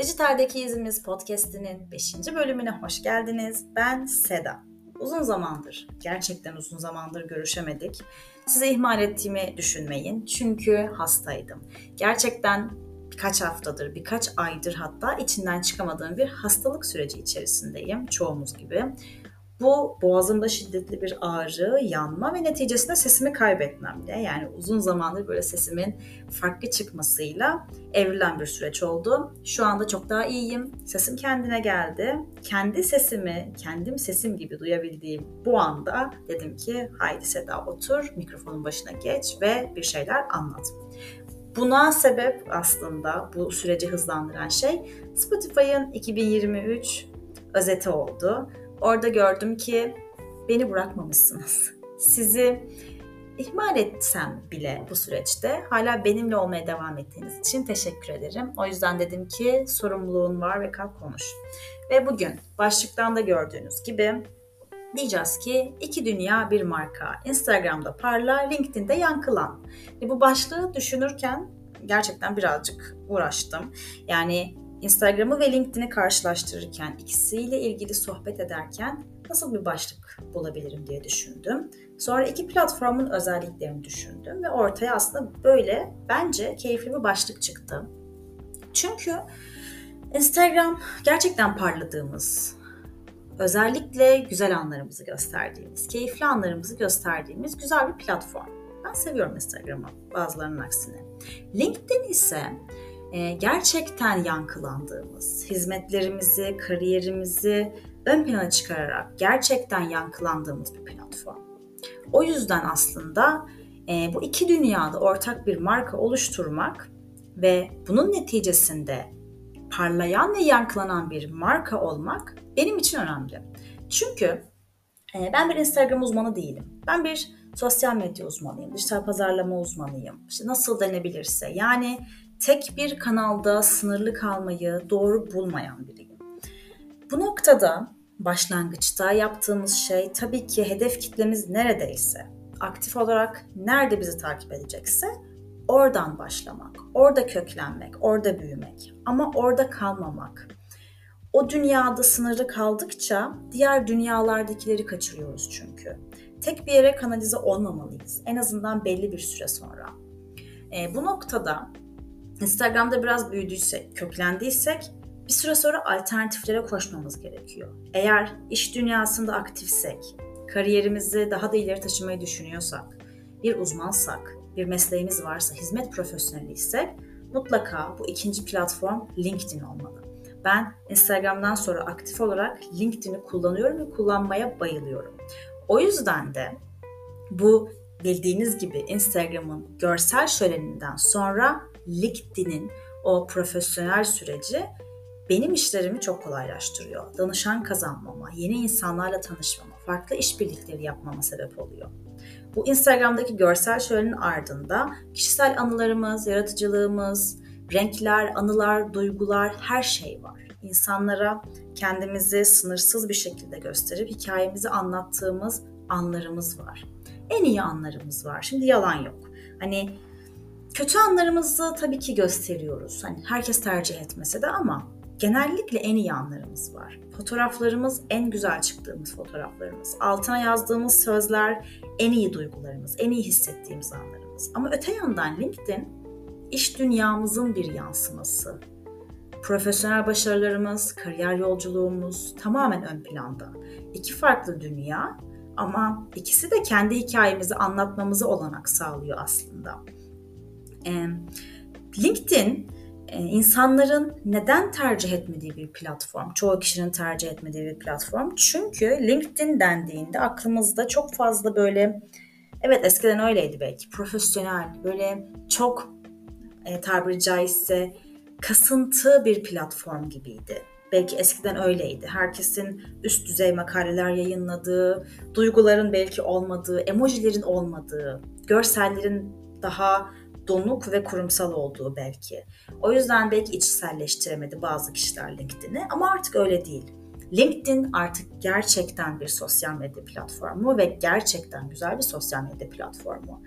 Dijitaldeki İzimiz Podcast'inin 5. bölümüne hoş geldiniz. Ben Seda. Uzun zamandır, gerçekten uzun zamandır görüşemedik. Size ihmal ettiğimi düşünmeyin. Çünkü hastaydım. Gerçekten birkaç haftadır, birkaç aydır hatta içinden çıkamadığım bir hastalık süreci içerisindeyim. Çoğumuz gibi. Bu boğazımda şiddetli bir ağrı, yanma ve neticesinde sesimi kaybetmemle yani uzun zamandır böyle sesimin farklı çıkmasıyla evrilen bir süreç oldu. Şu anda çok daha iyiyim. Sesim kendine geldi. Kendi sesimi, kendim sesim gibi duyabildiğim bu anda dedim ki haydi Seda otur, mikrofonun başına geç ve bir şeyler anlat. Buna sebep aslında bu süreci hızlandıran şey Spotify'ın 2023 özeti oldu. Orada gördüm ki beni bırakmamışsınız. Sizi ihmal etsem bile bu süreçte hala benimle olmaya devam ettiğiniz için teşekkür ederim. O yüzden dedim ki sorumluluğun var ve kalk konuş. Ve bugün başlıktan da gördüğünüz gibi diyeceğiz ki iki dünya bir marka. Instagram'da parla, LinkedIn'de yankılan. Ve bu başlığı düşünürken gerçekten birazcık uğraştım. Yani Instagram'ı ve LinkedIn'i karşılaştırırken, ikisiyle ilgili sohbet ederken nasıl bir başlık bulabilirim diye düşündüm. Sonra iki platformun özelliklerini düşündüm ve ortaya aslında böyle bence keyifli bir başlık çıktı. Çünkü Instagram gerçekten parladığımız, özellikle güzel anlarımızı gösterdiğimiz, keyifli anlarımızı gösterdiğimiz güzel bir platform. Ben seviyorum Instagram'ı bazılarının aksine. LinkedIn ise gerçekten yankılandığımız, hizmetlerimizi, kariyerimizi ön plana çıkararak gerçekten yankılandığımız bir platform. O yüzden aslında e, bu iki dünyada ortak bir marka oluşturmak ve bunun neticesinde parlayan ve yankılanan bir marka olmak benim için önemli. Çünkü e, ben bir Instagram uzmanı değilim. Ben bir sosyal medya uzmanıyım, dijital pazarlama uzmanıyım. İşte nasıl denebilirse. Yani tek bir kanalda sınırlı kalmayı doğru bulmayan biriyim. Bu noktada başlangıçta yaptığımız şey tabii ki hedef kitlemiz neredeyse, aktif olarak nerede bizi takip edecekse oradan başlamak, orada köklenmek, orada büyümek ama orada kalmamak. O dünyada sınırlı kaldıkça diğer dünyalardakileri kaçırıyoruz çünkü. Tek bir yere kanalize olmamalıyız. En azından belli bir süre sonra. E, bu noktada Instagram'da biraz büyüdüysek, köklendiysek bir süre sonra alternatiflere koşmamız gerekiyor. Eğer iş dünyasında aktifsek, kariyerimizi daha da ileri taşımayı düşünüyorsak, bir uzmansak, bir mesleğimiz varsa, hizmet profesyoneliysek mutlaka bu ikinci platform LinkedIn olmalı. Ben Instagram'dan sonra aktif olarak LinkedIn'i kullanıyorum ve kullanmaya bayılıyorum. O yüzden de bu bildiğiniz gibi Instagram'ın görsel şöleninden sonra LinkedIn'in o profesyonel süreci benim işlerimi çok kolaylaştırıyor. Danışan kazanmama, yeni insanlarla tanışmama, farklı işbirlikleri yapmama sebep oluyor. Bu Instagram'daki görsel şölenin ardında kişisel anılarımız, yaratıcılığımız, renkler, anılar, duygular her şey var. İnsanlara kendimizi sınırsız bir şekilde gösterip hikayemizi anlattığımız anlarımız var. En iyi anlarımız var. Şimdi yalan yok. Hani Kötü anlarımızı tabii ki gösteriyoruz. Hani herkes tercih etmese de ama genellikle en iyi anlarımız var. Fotoğraflarımız en güzel çıktığımız fotoğraflarımız. Altına yazdığımız sözler en iyi duygularımız, en iyi hissettiğimiz anlarımız. Ama öte yandan LinkedIn iş dünyamızın bir yansıması. Profesyonel başarılarımız, kariyer yolculuğumuz tamamen ön planda. İki farklı dünya ama ikisi de kendi hikayemizi anlatmamızı olanak sağlıyor aslında. LinkedIn insanların neden tercih etmediği bir platform. Çoğu kişinin tercih etmediği bir platform. Çünkü LinkedIn dendiğinde aklımızda çok fazla böyle evet eskiden öyleydi belki profesyonel böyle çok e, tabiri caizse kasıntı bir platform gibiydi. Belki eskiden öyleydi. Herkesin üst düzey makaleler yayınladığı, duyguların belki olmadığı, emojilerin olmadığı, görsellerin daha donuk ve kurumsal olduğu belki. O yüzden belki içselleştiremedi bazı kişiler LinkedIn'i ama artık öyle değil. LinkedIn artık gerçekten bir sosyal medya platformu ve gerçekten güzel bir sosyal medya platformu.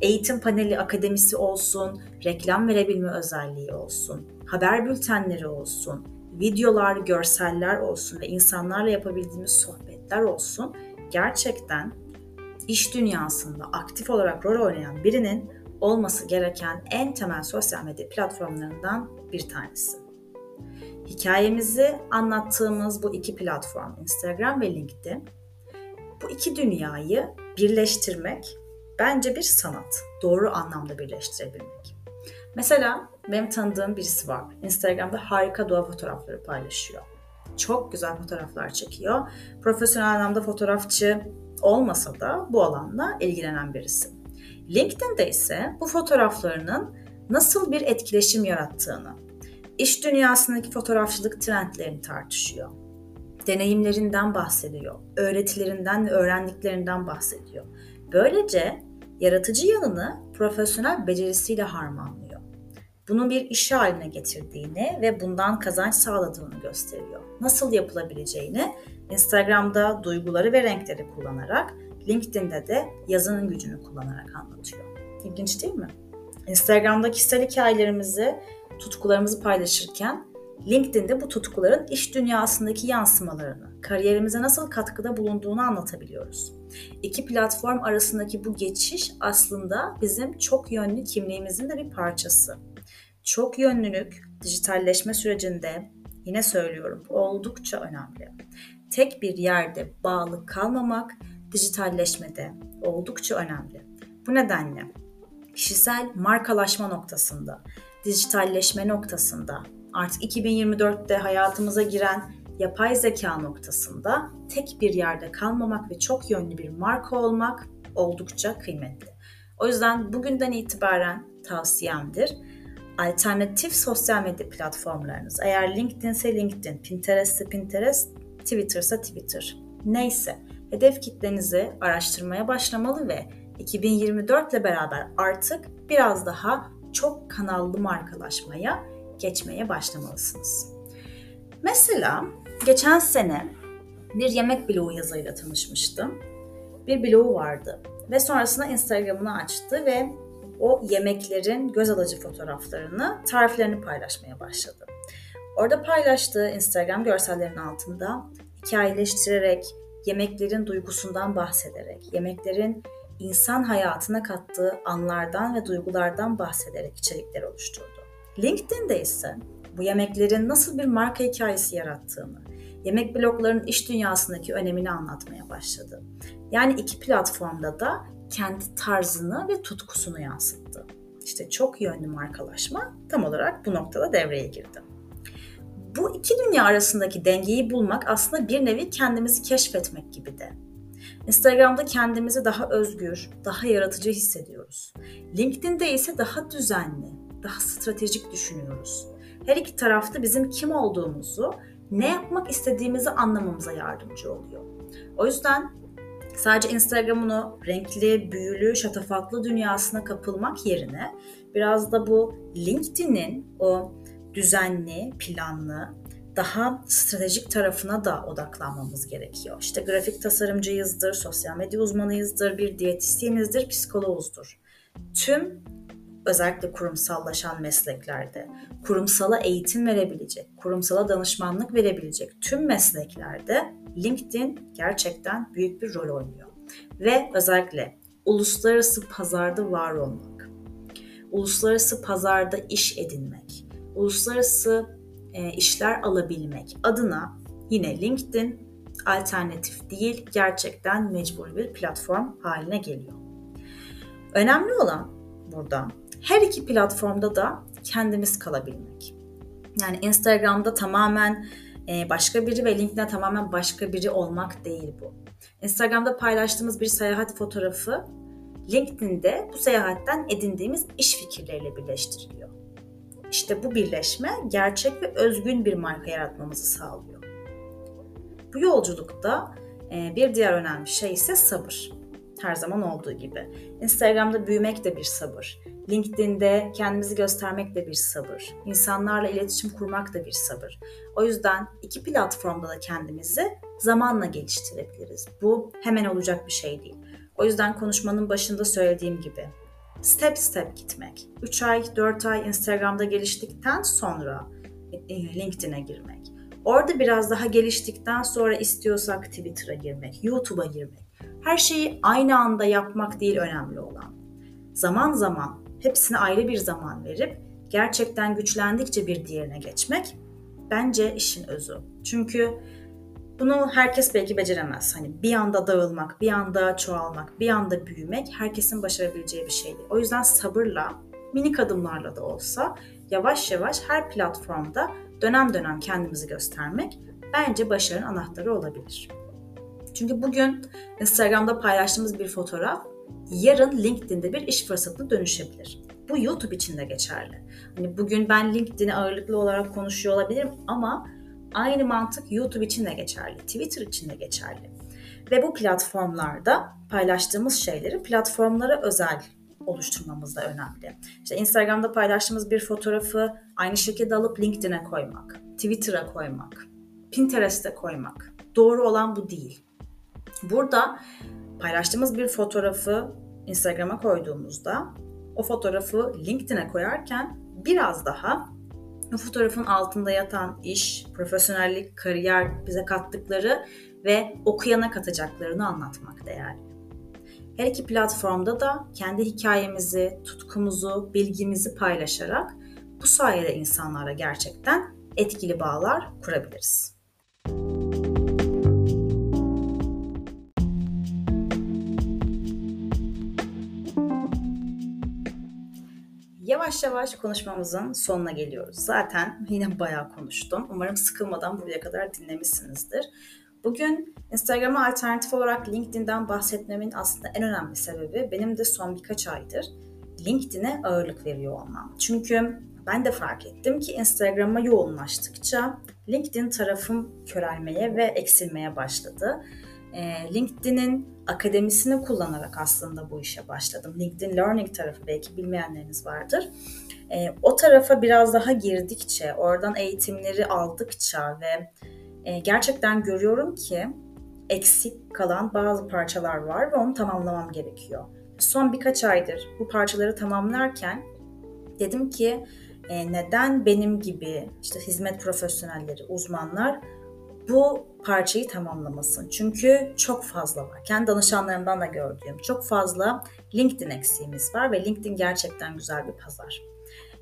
Eğitim paneli akademisi olsun, reklam verebilme özelliği olsun, haber bültenleri olsun, videolar, görseller olsun ve insanlarla yapabildiğimiz sohbetler olsun gerçekten iş dünyasında aktif olarak rol oynayan birinin olması gereken en temel sosyal medya platformlarından bir tanesi. Hikayemizi anlattığımız bu iki platform Instagram ve LinkedIn bu iki dünyayı birleştirmek bence bir sanat. Doğru anlamda birleştirebilmek. Mesela benim tanıdığım birisi var. Instagram'da harika doğa fotoğrafları paylaşıyor. Çok güzel fotoğraflar çekiyor. Profesyonel anlamda fotoğrafçı olmasa da bu alanda ilgilenen birisi. LinkedIn'de ise bu fotoğraflarının nasıl bir etkileşim yarattığını, iş dünyasındaki fotoğrafçılık trendlerini tartışıyor. Deneyimlerinden bahsediyor, öğretilerinden ve öğrendiklerinden bahsediyor. Böylece yaratıcı yanını profesyonel becerisiyle harmanlıyor. Bunu bir iş haline getirdiğini ve bundan kazanç sağladığını gösteriyor. Nasıl yapılabileceğini Instagram'da duyguları ve renkleri kullanarak, LinkedIn'de de yazının gücünü kullanarak anlatıyor. İlginç değil mi? Instagram'da kişisel hikayelerimizi, tutkularımızı paylaşırken LinkedIn'de bu tutkuların iş dünyasındaki yansımalarını, kariyerimize nasıl katkıda bulunduğunu anlatabiliyoruz. İki platform arasındaki bu geçiş aslında bizim çok yönlü kimliğimizin de bir parçası. Çok yönlülük dijitalleşme sürecinde yine söylüyorum oldukça önemli. Tek bir yerde bağlı kalmamak dijitalleşmede oldukça önemli. Bu nedenle kişisel markalaşma noktasında, dijitalleşme noktasında, artık 2024'te hayatımıza giren yapay zeka noktasında tek bir yerde kalmamak ve çok yönlü bir marka olmak oldukça kıymetli. O yüzden bugünden itibaren tavsiyemdir. Alternatif sosyal medya platformlarınız. Eğer LinkedIn ise LinkedIn, Pinterest ise Pinterest, Twitter ise Twitter. Neyse, hedef kitlenizi araştırmaya başlamalı ve 2024 ile beraber artık biraz daha çok kanallı markalaşmaya geçmeye başlamalısınız. Mesela geçen sene bir yemek blogu yazarıyla tanışmıştım. Bir blogu vardı ve sonrasında Instagram'ını açtı ve o yemeklerin göz alıcı fotoğraflarını, tariflerini paylaşmaya başladı. Orada paylaştığı Instagram görsellerinin altında hikayeleştirerek, yemeklerin duygusundan bahsederek, yemeklerin insan hayatına kattığı anlardan ve duygulardan bahsederek içerikler oluşturdu. LinkedIn'de ise bu yemeklerin nasıl bir marka hikayesi yarattığını, yemek bloglarının iş dünyasındaki önemini anlatmaya başladı. Yani iki platformda da kendi tarzını ve tutkusunu yansıttı. İşte çok yönlü markalaşma tam olarak bu noktada devreye girdi. Bu iki dünya arasındaki dengeyi bulmak aslında bir nevi kendimizi keşfetmek gibi de. Instagram'da kendimizi daha özgür, daha yaratıcı hissediyoruz. LinkedIn'de ise daha düzenli, daha stratejik düşünüyoruz. Her iki tarafta bizim kim olduğumuzu, ne yapmak istediğimizi anlamamıza yardımcı oluyor. O yüzden sadece Instagram'ın o renkli, büyülü, şatafatlı dünyasına kapılmak yerine biraz da bu LinkedIn'in o düzenli, planlı, daha stratejik tarafına da odaklanmamız gerekiyor. İşte grafik tasarımcıyızdır, sosyal medya uzmanıyızdır, bir diyetisyenizdir, psikologuzdur. Tüm özellikle kurumsallaşan mesleklerde, kurumsala eğitim verebilecek, kurumsala danışmanlık verebilecek tüm mesleklerde LinkedIn gerçekten büyük bir rol oynuyor. Ve özellikle uluslararası pazarda var olmak, uluslararası pazarda iş edinmek, uluslararası e, işler alabilmek adına yine LinkedIn alternatif değil, gerçekten mecbur bir platform haline geliyor. Önemli olan burada her iki platformda da kendimiz kalabilmek. Yani Instagram'da tamamen e, başka biri ve LinkedIn'de tamamen başka biri olmak değil bu. Instagram'da paylaştığımız bir seyahat fotoğrafı LinkedIn'de bu seyahatten edindiğimiz iş fikirleriyle birleştiriliyor. İşte bu birleşme gerçek ve özgün bir marka yaratmamızı sağlıyor. Bu yolculukta e, bir diğer önemli şey ise sabır. Her zaman olduğu gibi. Instagram'da büyümek de bir sabır. LinkedIn'de kendimizi göstermek de bir sabır. İnsanlarla iletişim kurmak da bir sabır. O yüzden iki platformda da kendimizi zamanla geliştirebiliriz. Bu hemen olacak bir şey değil. O yüzden konuşmanın başında söylediğim gibi step step gitmek. 3 ay, 4 ay Instagram'da geliştikten sonra e, LinkedIn'e girmek. Orada biraz daha geliştikten sonra istiyorsak Twitter'a girmek, YouTube'a girmek. Her şeyi aynı anda yapmak değil önemli olan. Zaman zaman hepsine ayrı bir zaman verip gerçekten güçlendikçe bir diğerine geçmek bence işin özü. Çünkü bunu herkes belki beceremez. Hani bir anda dağılmak, bir anda çoğalmak, bir anda büyümek herkesin başarabileceği bir şey değil. O yüzden sabırla, minik adımlarla da olsa yavaş yavaş her platformda dönem dönem kendimizi göstermek bence başarının anahtarı olabilir. Çünkü bugün Instagram'da paylaştığımız bir fotoğraf yarın LinkedIn'de bir iş fırsatına dönüşebilir. Bu YouTube için de geçerli. Hani bugün ben LinkedIn'i ağırlıklı olarak konuşuyor olabilirim ama aynı mantık YouTube için de geçerli, Twitter için de geçerli. Ve bu platformlarda paylaştığımız şeyleri platformlara özel oluşturmamız da önemli. İşte Instagram'da paylaştığımız bir fotoğrafı aynı şekilde alıp LinkedIn'e koymak, Twitter'a koymak, Pinterest'e koymak. Doğru olan bu değil. Burada paylaştığımız bir fotoğrafı Instagram'a koyduğumuzda o fotoğrafı LinkedIn'e koyarken biraz daha o fotoğrafın altında yatan iş, profesyonellik, kariyer bize kattıkları ve okuyana katacaklarını anlatmak değerli. Her iki platformda da kendi hikayemizi, tutkumuzu, bilgimizi paylaşarak bu sayede insanlara gerçekten etkili bağlar kurabiliriz. Yavaş yavaş konuşmamızın sonuna geliyoruz. Zaten yine bayağı konuştum. Umarım sıkılmadan buraya kadar dinlemişsinizdir. Bugün Instagram'a alternatif olarak LinkedIn'den bahsetmemin aslında en önemli sebebi benim de son birkaç aydır LinkedIn'e ağırlık veriyor olmam. Çünkü ben de fark ettim ki Instagram'a yoğunlaştıkça LinkedIn tarafım körelmeye ve eksilmeye başladı. LinkedIn'in akademisini kullanarak aslında bu işe başladım. LinkedIn Learning tarafı belki bilmeyenleriniz vardır. O tarafa biraz daha girdikçe, oradan eğitimleri aldıkça ve e, gerçekten görüyorum ki eksik kalan bazı parçalar var ve onu tamamlamam gerekiyor. Son birkaç aydır bu parçaları tamamlarken dedim ki e, neden benim gibi işte hizmet profesyonelleri, uzmanlar bu parçayı tamamlamasın. Çünkü çok fazla var. Kendi danışanlarımdan da gördüğüm çok fazla LinkedIn eksiğimiz var ve LinkedIn gerçekten güzel bir pazar.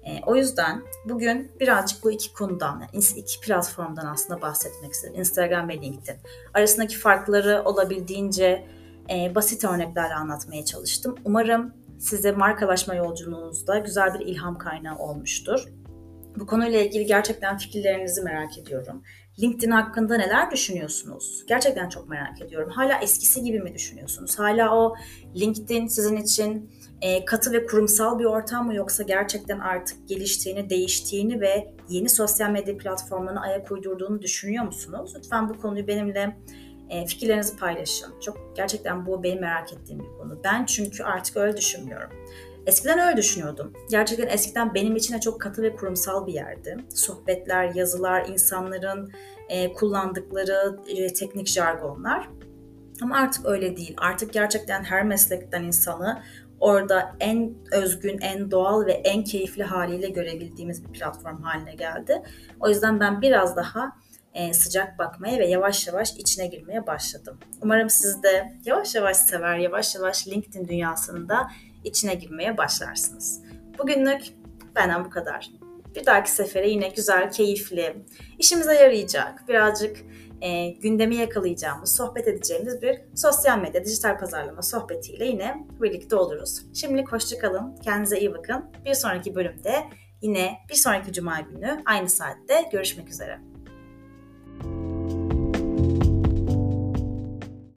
E, o yüzden bugün birazcık bu iki konudan, iki platformdan aslında bahsetmek istedim. Instagram ve LinkedIn. Arasındaki farkları olabildiğince e, basit örneklerle anlatmaya çalıştım. Umarım size markalaşma yolculuğunuzda güzel bir ilham kaynağı olmuştur. Bu konuyla ilgili gerçekten fikirlerinizi merak ediyorum. LinkedIn hakkında neler düşünüyorsunuz? Gerçekten çok merak ediyorum. Hala eskisi gibi mi düşünüyorsunuz? Hala o LinkedIn sizin için e, katı ve kurumsal bir ortam mı yoksa gerçekten artık geliştiğini, değiştiğini ve yeni sosyal medya platformlarına ayak uydurduğunu düşünüyor musunuz? Lütfen bu konuyu benimle e, fikirlerinizi paylaşın. Çok gerçekten bu benim merak ettiğim bir konu. Ben çünkü artık öyle düşünmüyorum. Eskiden öyle düşünüyordum. Gerçekten eskiden benim için de çok katı ve kurumsal bir yerdi. Sohbetler, yazılar, insanların e, kullandıkları e, teknik jargonlar. Ama artık öyle değil. Artık gerçekten her meslekten insanı orada en özgün, en doğal ve en keyifli haliyle görebildiğimiz bir platform haline geldi. O yüzden ben biraz daha e, sıcak bakmaya ve yavaş yavaş içine girmeye başladım. Umarım siz de yavaş yavaş sever, yavaş yavaş LinkedIn dünyasında içine girmeye başlarsınız. Bugünlük benden bu kadar. Bir dahaki sefere yine güzel, keyifli, işimize yarayacak, birazcık e, gündemi yakalayacağımız, sohbet edeceğimiz bir sosyal medya, dijital pazarlama sohbetiyle yine birlikte oluruz. Şimdilik hoşçakalın, kendinize iyi bakın. Bir sonraki bölümde yine bir sonraki cuma günü aynı saatte görüşmek üzere.